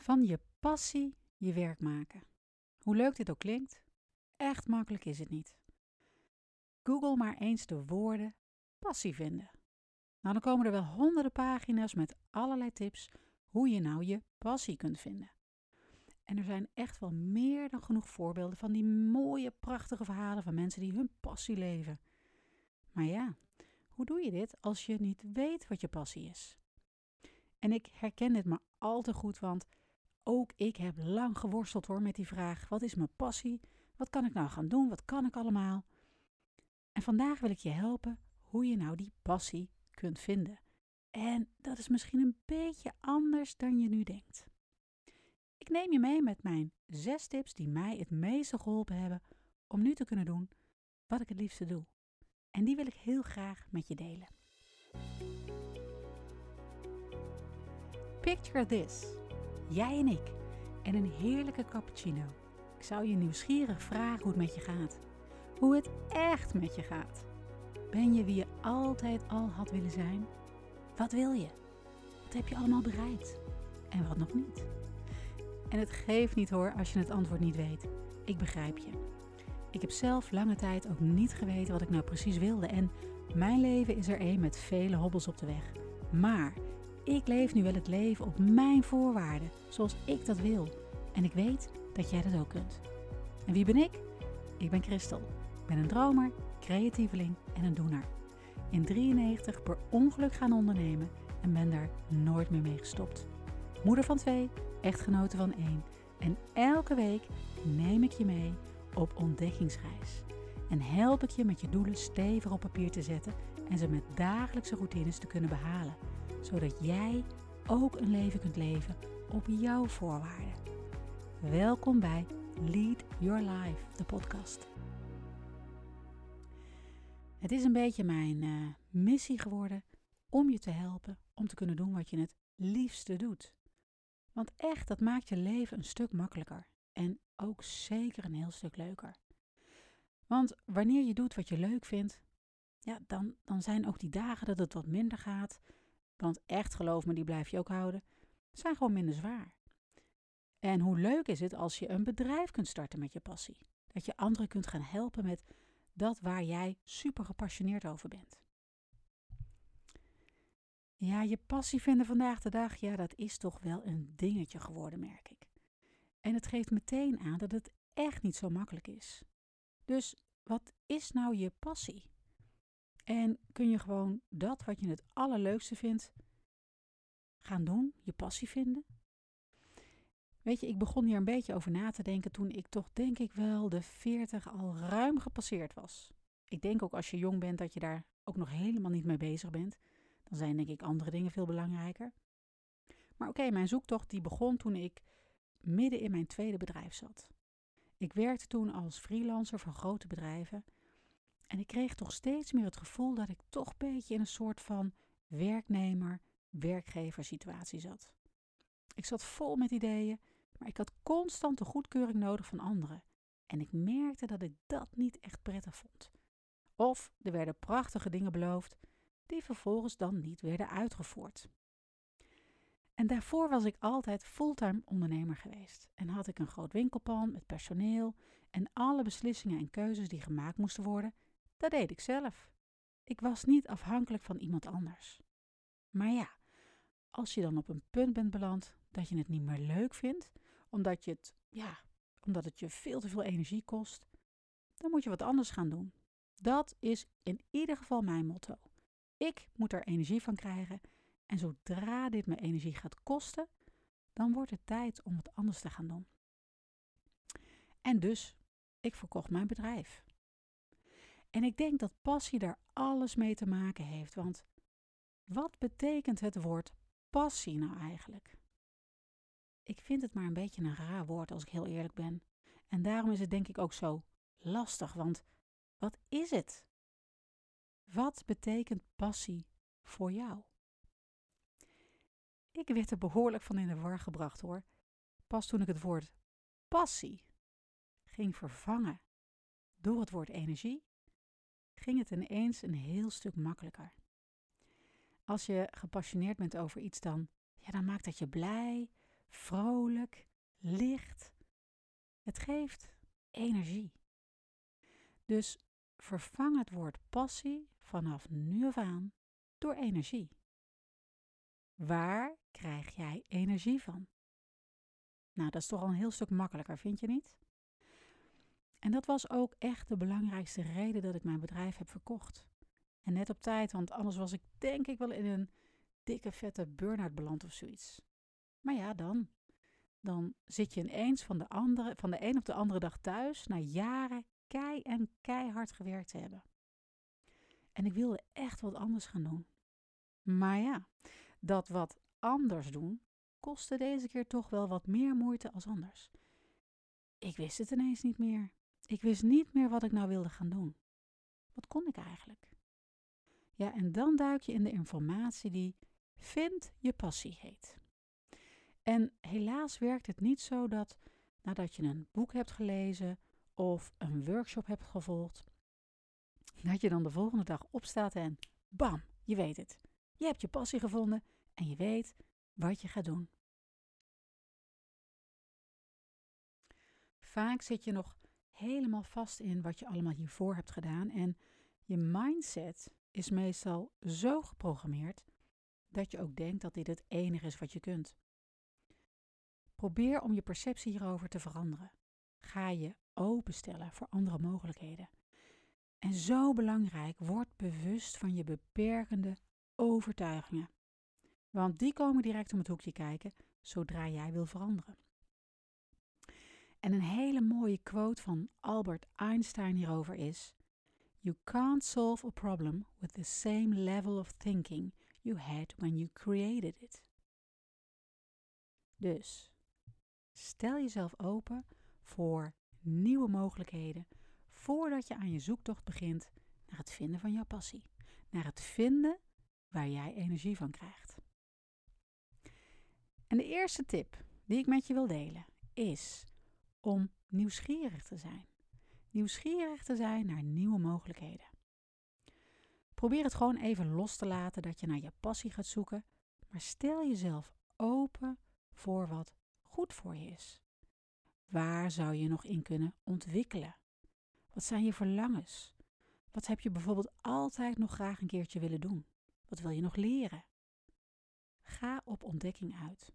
Van je passie je werk maken. Hoe leuk dit ook klinkt, echt makkelijk is het niet. Google maar eens de woorden passie vinden. Nou, dan komen er wel honderden pagina's met allerlei tips hoe je nou je passie kunt vinden. En er zijn echt wel meer dan genoeg voorbeelden van die mooie, prachtige verhalen van mensen die hun passie leven. Maar ja, hoe doe je dit als je niet weet wat je passie is? En ik herken dit maar al te goed, want ook ik heb lang geworsteld hoor met die vraag: wat is mijn passie? Wat kan ik nou gaan doen? Wat kan ik allemaal? En vandaag wil ik je helpen hoe je nou die passie kunt vinden. En dat is misschien een beetje anders dan je nu denkt. Ik neem je mee met mijn zes tips die mij het meeste geholpen hebben om nu te kunnen doen wat ik het liefste doe. En die wil ik heel graag met je delen. Picture this. Jij en ik en een heerlijke cappuccino. Ik zou je nieuwsgierig vragen hoe het met je gaat. Hoe het echt met je gaat. Ben je wie je altijd al had willen zijn? Wat wil je? Wat heb je allemaal bereikt? En wat nog niet? En het geeft niet hoor als je het antwoord niet weet. Ik begrijp je. Ik heb zelf lange tijd ook niet geweten wat ik nou precies wilde. En mijn leven is er een met vele hobbels op de weg. Maar ik leef nu wel het leven op mijn voorwaarden, zoals ik dat wil. En ik weet dat jij dat ook kunt. En wie ben ik? Ik ben Christel. Ik ben een dromer, creatieveling en een doener. In 93 per ongeluk gaan ondernemen en ben daar nooit meer mee gestopt. Moeder van twee, echtgenote van één. En elke week neem ik je mee op ontdekkingsreis. En help ik je met je doelen stevig op papier te zetten en ze met dagelijkse routines te kunnen behalen. Zodat jij ook een leven kunt leven op jouw voorwaarden. Welkom bij Lead Your Life, de podcast. Het is een beetje mijn uh, missie geworden om je te helpen om te kunnen doen wat je het liefste doet. Want echt, dat maakt je leven een stuk makkelijker en ook zeker een heel stuk leuker. Want wanneer je doet wat je leuk vindt, ja, dan, dan zijn ook die dagen dat het wat minder gaat. Want echt, geloof me, die blijf je ook houden. Zijn gewoon minder zwaar. En hoe leuk is het als je een bedrijf kunt starten met je passie? Dat je anderen kunt gaan helpen met dat waar jij super gepassioneerd over bent. Ja, je passie vinden vandaag de dag, ja, dat is toch wel een dingetje geworden, merk ik. En het geeft meteen aan dat het echt niet zo makkelijk is. Dus wat is nou je passie? En kun je gewoon dat wat je het allerleukste vindt gaan doen, je passie vinden? Weet je, ik begon hier een beetje over na te denken toen ik toch denk ik wel de 40 al ruim gepasseerd was. Ik denk ook als je jong bent dat je daar ook nog helemaal niet mee bezig bent. Dan zijn denk ik andere dingen veel belangrijker. Maar oké, mijn zoektocht die begon toen ik midden in mijn tweede bedrijf zat. Ik werkte toen als freelancer voor grote bedrijven en ik kreeg toch steeds meer het gevoel dat ik toch een beetje in een soort van werknemer-werkgever situatie zat. Ik zat vol met ideeën, maar ik had constant de goedkeuring nodig van anderen. En ik merkte dat ik dat niet echt prettig vond. Of er werden prachtige dingen beloofd, die vervolgens dan niet werden uitgevoerd. En daarvoor was ik altijd fulltime ondernemer geweest en had ik een groot winkelpand met personeel en alle beslissingen en keuzes die gemaakt moesten worden, dat deed ik zelf. Ik was niet afhankelijk van iemand anders. Maar ja, als je dan op een punt bent beland dat je het niet meer leuk vindt, omdat, je het, ja, omdat het je veel te veel energie kost, dan moet je wat anders gaan doen. Dat is in ieder geval mijn motto. Ik moet er energie van krijgen en zodra dit me energie gaat kosten, dan wordt het tijd om wat anders te gaan doen. En dus, ik verkocht mijn bedrijf. En ik denk dat passie daar alles mee te maken heeft, want wat betekent het woord passie nou eigenlijk? Ik vind het maar een beetje een raar woord als ik heel eerlijk ben. En daarom is het denk ik ook zo lastig, want wat is het? Wat betekent passie voor jou? Ik werd er behoorlijk van in de war gebracht hoor. Pas toen ik het woord passie ging vervangen door het woord energie, ging het ineens een heel stuk makkelijker. Als je gepassioneerd bent over iets, dan, ja, dan maakt dat je blij, vrolijk, licht. Het geeft energie. Dus vervang het woord passie vanaf nu af aan door energie. Waar krijg jij energie van? Nou, dat is toch al een heel stuk makkelijker, vind je niet? En dat was ook echt de belangrijkste reden dat ik mijn bedrijf heb verkocht. En net op tijd, want anders was ik denk ik wel in een dikke vette burn-out beland of zoiets. Maar ja, dan. Dan zit je ineens van de, andere, van de een op de andere dag thuis na jaren kei en keihard gewerkt te hebben. En ik wilde echt wat anders gaan doen. Maar ja, dat wat anders doen kostte deze keer toch wel wat meer moeite als anders. Ik wist het ineens niet meer. Ik wist niet meer wat ik nou wilde gaan doen. Wat kon ik eigenlijk? Ja, en dan duik je in de informatie die Vind je passie heet. En helaas werkt het niet zo dat nadat je een boek hebt gelezen of een workshop hebt gevolgd, dat je dan de volgende dag opstaat en bam, je weet het. Je hebt je passie gevonden en je weet wat je gaat doen. Vaak zit je nog helemaal vast in wat je allemaal hiervoor hebt gedaan en je mindset is meestal zo geprogrammeerd dat je ook denkt dat dit het enige is wat je kunt. Probeer om je perceptie hierover te veranderen. Ga je openstellen voor andere mogelijkheden. En zo belangrijk, word bewust van je beperkende overtuigingen. Want die komen direct om het hoekje kijken zodra jij wil veranderen. En een hele mooie quote van Albert Einstein hierover is: You can't solve a problem with the same level of thinking you had when you created it. Dus stel jezelf open voor nieuwe mogelijkheden voordat je aan je zoektocht begint naar het vinden van jouw passie, naar het vinden waar jij energie van krijgt. En de eerste tip die ik met je wil delen is om nieuwsgierig te zijn. Nieuwsgierig te zijn naar nieuwe mogelijkheden. Probeer het gewoon even los te laten dat je naar je passie gaat zoeken, maar stel jezelf open voor wat goed voor je is. Waar zou je nog in kunnen ontwikkelen? Wat zijn je verlangens? Wat heb je bijvoorbeeld altijd nog graag een keertje willen doen? Wat wil je nog leren? Ga op ontdekking uit.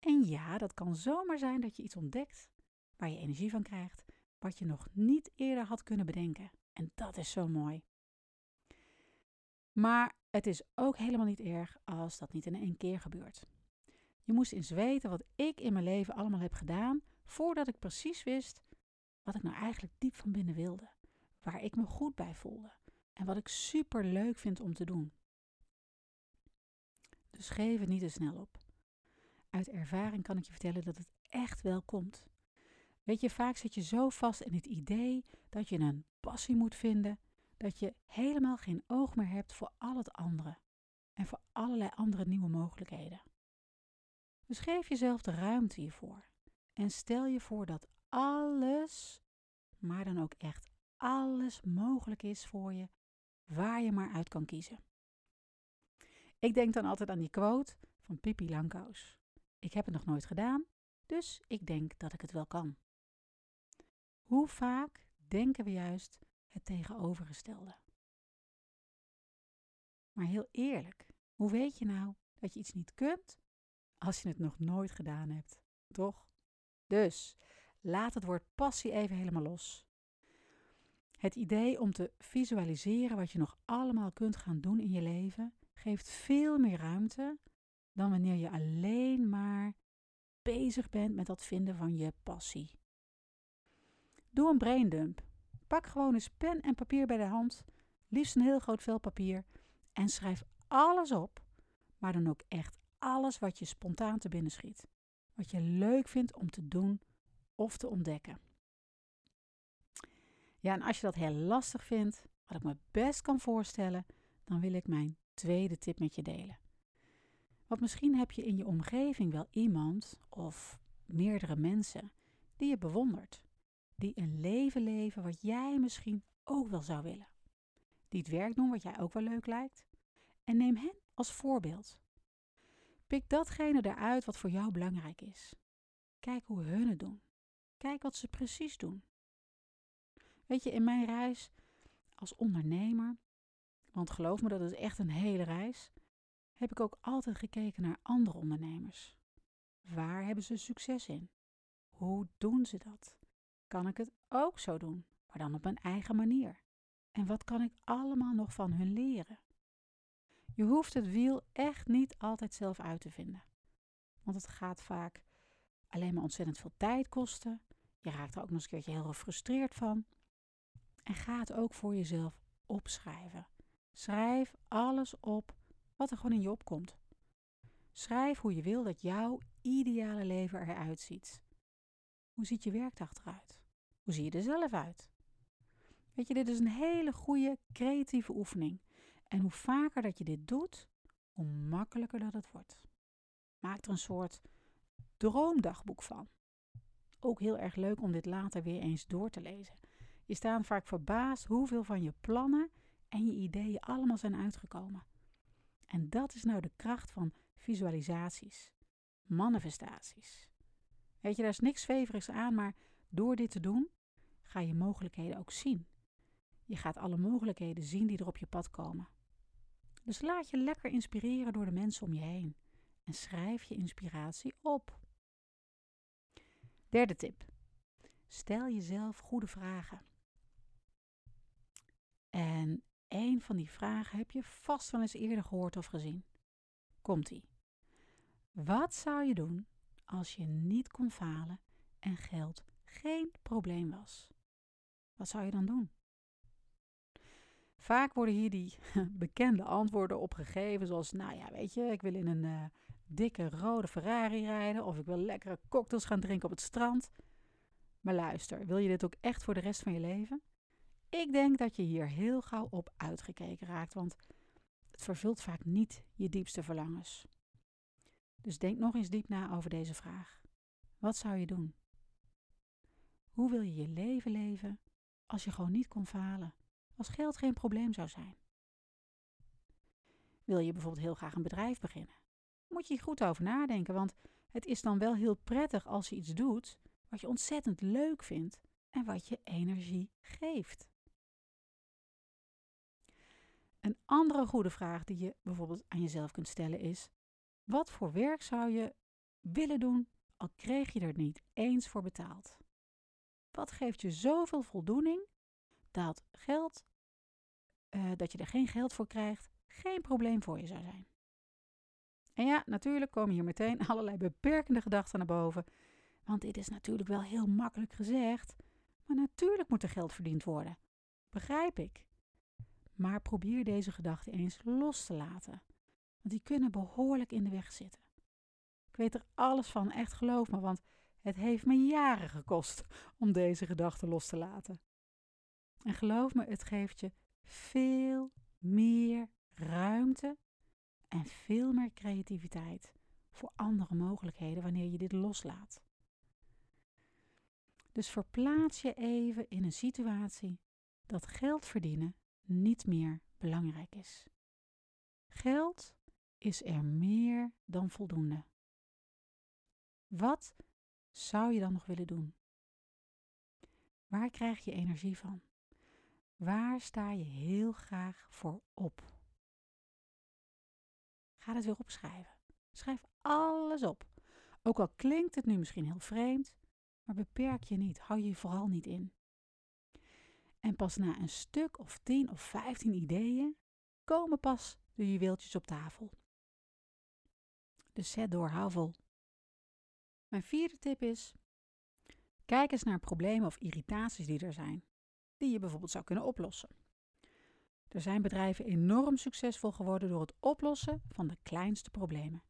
En ja, dat kan zomaar zijn dat je iets ontdekt waar je energie van krijgt, wat je nog niet eerder had kunnen bedenken. En dat is zo mooi. Maar het is ook helemaal niet erg als dat niet in één keer gebeurt. Je moest eens weten wat ik in mijn leven allemaal heb gedaan voordat ik precies wist wat ik nou eigenlijk diep van binnen wilde, waar ik me goed bij voelde en wat ik super leuk vind om te doen. Dus geef het niet te snel op. Uit ervaring kan ik je vertellen dat het echt wel komt. Weet je, vaak zit je zo vast in het idee dat je een passie moet vinden dat je helemaal geen oog meer hebt voor al het andere en voor allerlei andere nieuwe mogelijkheden. Dus geef jezelf de ruimte hiervoor en stel je voor dat alles, maar dan ook echt alles mogelijk is voor je, waar je maar uit kan kiezen. Ik denk dan altijd aan die quote van Pippi Langkous. Ik heb het nog nooit gedaan, dus ik denk dat ik het wel kan. Hoe vaak denken we juist het tegenovergestelde. Maar heel eerlijk, hoe weet je nou dat je iets niet kunt als je het nog nooit gedaan hebt, toch? Dus laat het woord passie even helemaal los. Het idee om te visualiseren wat je nog allemaal kunt gaan doen in je leven geeft veel meer ruimte dan wanneer je alleen maar bezig bent met dat vinden van je passie. Doe een braindump Pak gewoon eens pen en papier bij de hand, liefst een heel groot vel papier, en schrijf alles op, maar dan ook echt alles wat je spontaan te binnen schiet. Wat je leuk vindt om te doen of te ontdekken. Ja, en als je dat heel lastig vindt, wat ik me best kan voorstellen, dan wil ik mijn tweede tip met je delen. Want misschien heb je in je omgeving wel iemand of meerdere mensen die je bewondert die een leven leven wat jij misschien ook wel zou willen. Die het werk doen wat jij ook wel leuk lijkt. En neem hen als voorbeeld. Pik datgene eruit wat voor jou belangrijk is. Kijk hoe hun het doen. Kijk wat ze precies doen. Weet je, in mijn reis als ondernemer, want geloof me, dat is echt een hele reis, heb ik ook altijd gekeken naar andere ondernemers. Waar hebben ze succes in? Hoe doen ze dat? Kan ik het ook zo doen, maar dan op mijn eigen manier? En wat kan ik allemaal nog van hun leren? Je hoeft het wiel echt niet altijd zelf uit te vinden. Want het gaat vaak alleen maar ontzettend veel tijd kosten. Je raakt er ook nog eens een keertje heel gefrustreerd van. En ga het ook voor jezelf opschrijven. Schrijf alles op wat er gewoon in je opkomt. Schrijf hoe je wil dat jouw ideale leven eruit ziet. Hoe ziet je werkdag eruit? Hoe zie je er zelf uit? Weet je, dit is een hele goede creatieve oefening. En hoe vaker dat je dit doet, hoe makkelijker dat het wordt. Maak er een soort droomdagboek van. Ook heel erg leuk om dit later weer eens door te lezen. Je staat vaak verbaasd hoeveel van je plannen en je ideeën allemaal zijn uitgekomen. En dat is nou de kracht van visualisaties, manifestaties. Weet je, daar is niks zweverigs aan, maar door dit te doen ga je mogelijkheden ook zien. Je gaat alle mogelijkheden zien die er op je pad komen. Dus laat je lekker inspireren door de mensen om je heen en schrijf je inspiratie op. Derde tip. Stel jezelf goede vragen. En een van die vragen heb je vast wel eens eerder gehoord of gezien. Komt-ie. Wat zou je doen als je niet kon falen en geld geen probleem was? Wat zou je dan doen? Vaak worden hier die bekende antwoorden op gegeven, zoals, nou ja, weet je, ik wil in een uh, dikke rode Ferrari rijden of ik wil lekkere cocktails gaan drinken op het strand. Maar luister, wil je dit ook echt voor de rest van je leven? Ik denk dat je hier heel gauw op uitgekeken raakt, want het vervult vaak niet je diepste verlangens. Dus denk nog eens diep na over deze vraag. Wat zou je doen? Hoe wil je je leven leven als je gewoon niet kon falen? Als geld geen probleem zou zijn? Wil je bijvoorbeeld heel graag een bedrijf beginnen? Moet je hier goed over nadenken, want het is dan wel heel prettig als je iets doet wat je ontzettend leuk vindt en wat je energie geeft. Een andere goede vraag die je bijvoorbeeld aan jezelf kunt stellen is: wat voor werk zou je willen doen al kreeg je er niet eens voor betaald? Wat geeft je zoveel voldoening dat geld, uh, dat je er geen geld voor krijgt, geen probleem voor je zou zijn? En ja, natuurlijk komen hier meteen allerlei beperkende gedachten naar boven. Want dit is natuurlijk wel heel makkelijk gezegd. Maar natuurlijk moet er geld verdiend worden. Begrijp ik. Maar probeer deze gedachten eens los te laten. Want die kunnen behoorlijk in de weg zitten. Ik weet er alles van, echt geloof me, want het heeft me jaren gekost om deze gedachten los te laten. En geloof me, het geeft je veel meer ruimte en veel meer creativiteit voor andere mogelijkheden wanneer je dit loslaat. Dus verplaats je even in een situatie dat geld verdienen niet meer belangrijk is. Geld is er meer dan voldoende. Wat zou je dan nog willen doen? Waar krijg je energie van? Waar sta je heel graag voor op? Ga het weer opschrijven. Schrijf alles op. Ook al klinkt het nu misschien heel vreemd, maar beperk je niet. Hou je vooral niet in. En pas na een stuk of tien of vijftien ideeën komen pas de juweeltjes op tafel. Dus zet door, hou vol. Mijn vierde tip is: kijk eens naar problemen of irritaties die er zijn, die je bijvoorbeeld zou kunnen oplossen. Er zijn bedrijven enorm succesvol geworden door het oplossen van de kleinste problemen.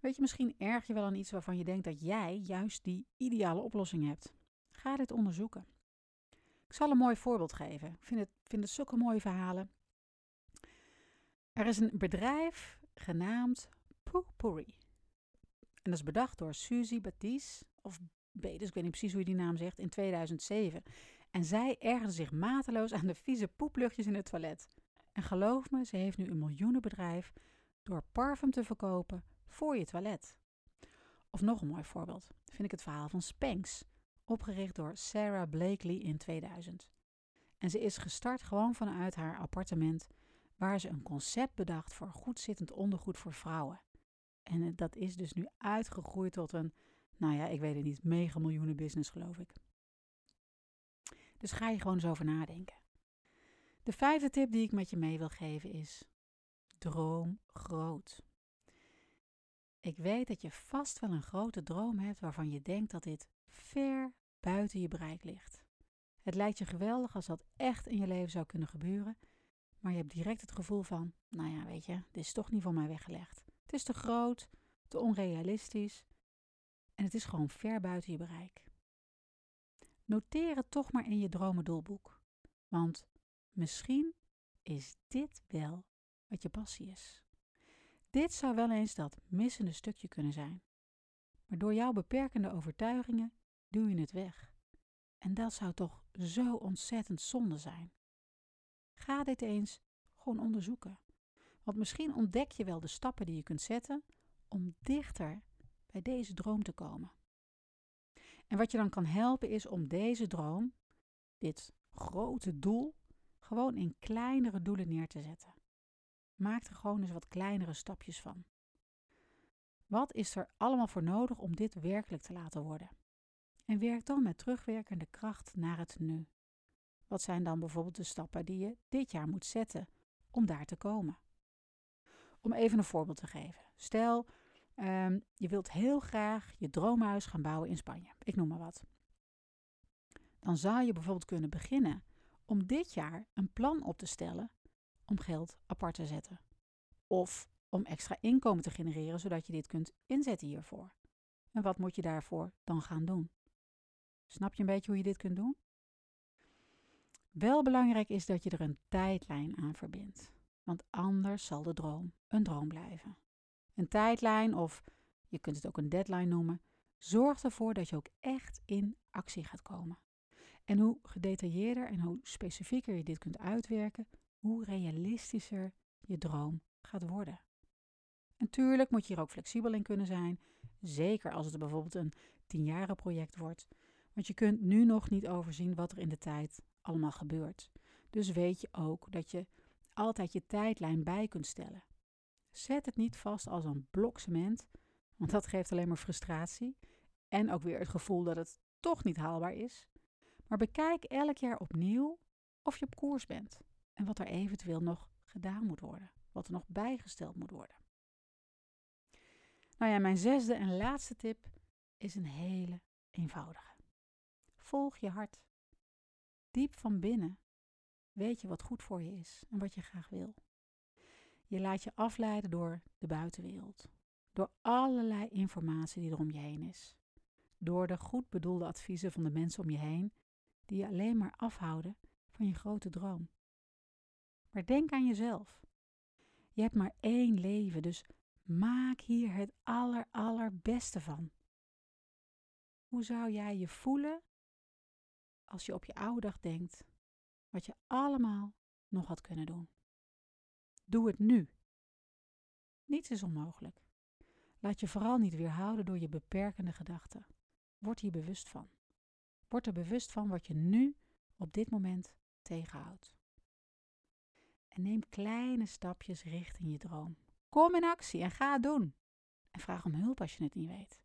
Weet je, misschien erg je wel aan iets waarvan je denkt dat jij juist die ideale oplossing hebt. Ga dit onderzoeken. Ik zal een mooi voorbeeld geven. Ik vind het, vind het zulke mooie verhalen. Er is een bedrijf genaamd Poopourri. En dat is bedacht door Suzy Baptiste, of Bedes, ik weet niet precies hoe je die naam zegt, in 2007. En zij ergerde zich mateloos aan de vieze poepluchtjes in het toilet. En geloof me, ze heeft nu een miljoenenbedrijf door parfum te verkopen voor je toilet. Of nog een mooi voorbeeld, vind ik het verhaal van Spanx, opgericht door Sarah Blakely in 2000. En ze is gestart gewoon vanuit haar appartement, waar ze een concept bedacht voor goed zittend ondergoed voor vrouwen. En dat is dus nu uitgegroeid tot een, nou ja, ik weet het niet, mega miljoenen business geloof ik. Dus ga je gewoon eens over nadenken. De vijfde tip die ik met je mee wil geven is: droom groot. Ik weet dat je vast wel een grote droom hebt waarvan je denkt dat dit ver buiten je bereik ligt. Het lijkt je geweldig als dat echt in je leven zou kunnen gebeuren, maar je hebt direct het gevoel van: nou ja, weet je, dit is toch niet voor mij weggelegd. Het is te groot, te onrealistisch en het is gewoon ver buiten je bereik. Noteer het toch maar in je dromendoelboek, want misschien is dit wel wat je passie is. Dit zou wel eens dat missende stukje kunnen zijn. Maar door jouw beperkende overtuigingen duw je het weg. En dat zou toch zo ontzettend zonde zijn. Ga dit eens gewoon onderzoeken. Want misschien ontdek je wel de stappen die je kunt zetten om dichter bij deze droom te komen. En wat je dan kan helpen is om deze droom, dit grote doel, gewoon in kleinere doelen neer te zetten. Maak er gewoon eens wat kleinere stapjes van. Wat is er allemaal voor nodig om dit werkelijk te laten worden? En werk dan met terugwerkende kracht naar het nu. Wat zijn dan bijvoorbeeld de stappen die je dit jaar moet zetten om daar te komen? Om even een voorbeeld te geven. Stel, um, je wilt heel graag je droomhuis gaan bouwen in Spanje. Ik noem maar wat. Dan zou je bijvoorbeeld kunnen beginnen om dit jaar een plan op te stellen om geld apart te zetten. Of om extra inkomen te genereren zodat je dit kunt inzetten hiervoor. En wat moet je daarvoor dan gaan doen? Snap je een beetje hoe je dit kunt doen? Wel belangrijk is dat je er een tijdlijn aan verbindt, want anders zal de droom een droom blijven. Een tijdlijn, of je kunt het ook een deadline noemen, zorgt ervoor dat je ook echt in actie gaat komen. En hoe gedetailleerder en hoe specifieker je dit kunt uitwerken, hoe realistischer je droom gaat worden. Natuurlijk moet je hier ook flexibel in kunnen zijn, zeker als het bijvoorbeeld een tienjaren project wordt. Want je kunt nu nog niet overzien wat er in de tijd allemaal gebeurt. Dus weet je ook dat je altijd je tijdlijn bij kunt stellen. Zet het niet vast als een blok cement, want dat geeft alleen maar frustratie en ook weer het gevoel dat het toch niet haalbaar is. Maar bekijk elk jaar opnieuw of je op koers bent en wat er eventueel nog gedaan moet worden, wat er nog bijgesteld moet worden. Nou ja, mijn zesde en laatste tip is een hele eenvoudige. Volg je hart. Diep van binnen weet je wat goed voor je is en wat je graag wil. Je laat je afleiden door de buitenwereld, door allerlei informatie die er om je heen is, door de goed bedoelde adviezen van de mensen om je heen, die je alleen maar afhouden van je grote droom. Maar denk aan jezelf. Je hebt maar één leven, dus maak hier het aller allerbeste van. Hoe zou jij je voelen als je op je oude dag denkt wat je allemaal nog had kunnen doen? Doe het nu. Niets is onmogelijk. Laat je vooral niet weerhouden door je beperkende gedachten. Word hier bewust van. Word er bewust van wat je nu op dit moment tegenhoudt. En neem kleine stapjes richting je droom. Kom in actie en ga het doen. En vraag om hulp als je het niet weet.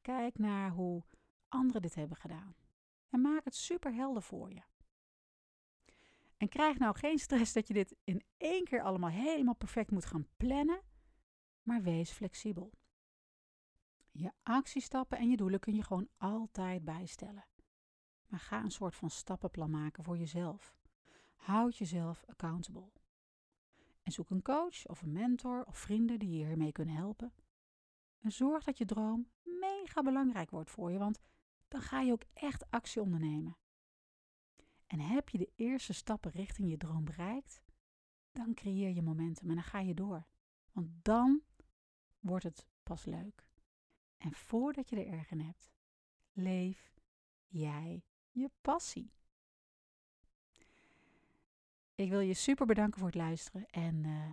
Kijk naar hoe anderen dit hebben gedaan. En maak het super helder voor je. En krijg nou geen stress dat je dit in één keer allemaal helemaal perfect moet gaan plannen, maar wees flexibel. Je actiestappen en je doelen kun je gewoon altijd bijstellen. Maar ga een soort van stappenplan maken voor jezelf. Houd jezelf accountable. En zoek een coach of een mentor of vrienden die je hiermee kunnen helpen. En zorg dat je droom mega belangrijk wordt voor je, want dan ga je ook echt actie ondernemen. En heb je de eerste stappen richting je droom bereikt, dan creëer je momentum en dan ga je door. Want dan wordt het pas leuk. En voordat je er erg in hebt, leef jij je passie. Ik wil je super bedanken voor het luisteren en uh,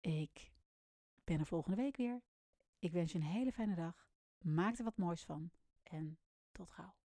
ik ben er volgende week weer. Ik wens je een hele fijne dag. Maak er wat moois van en tot gauw.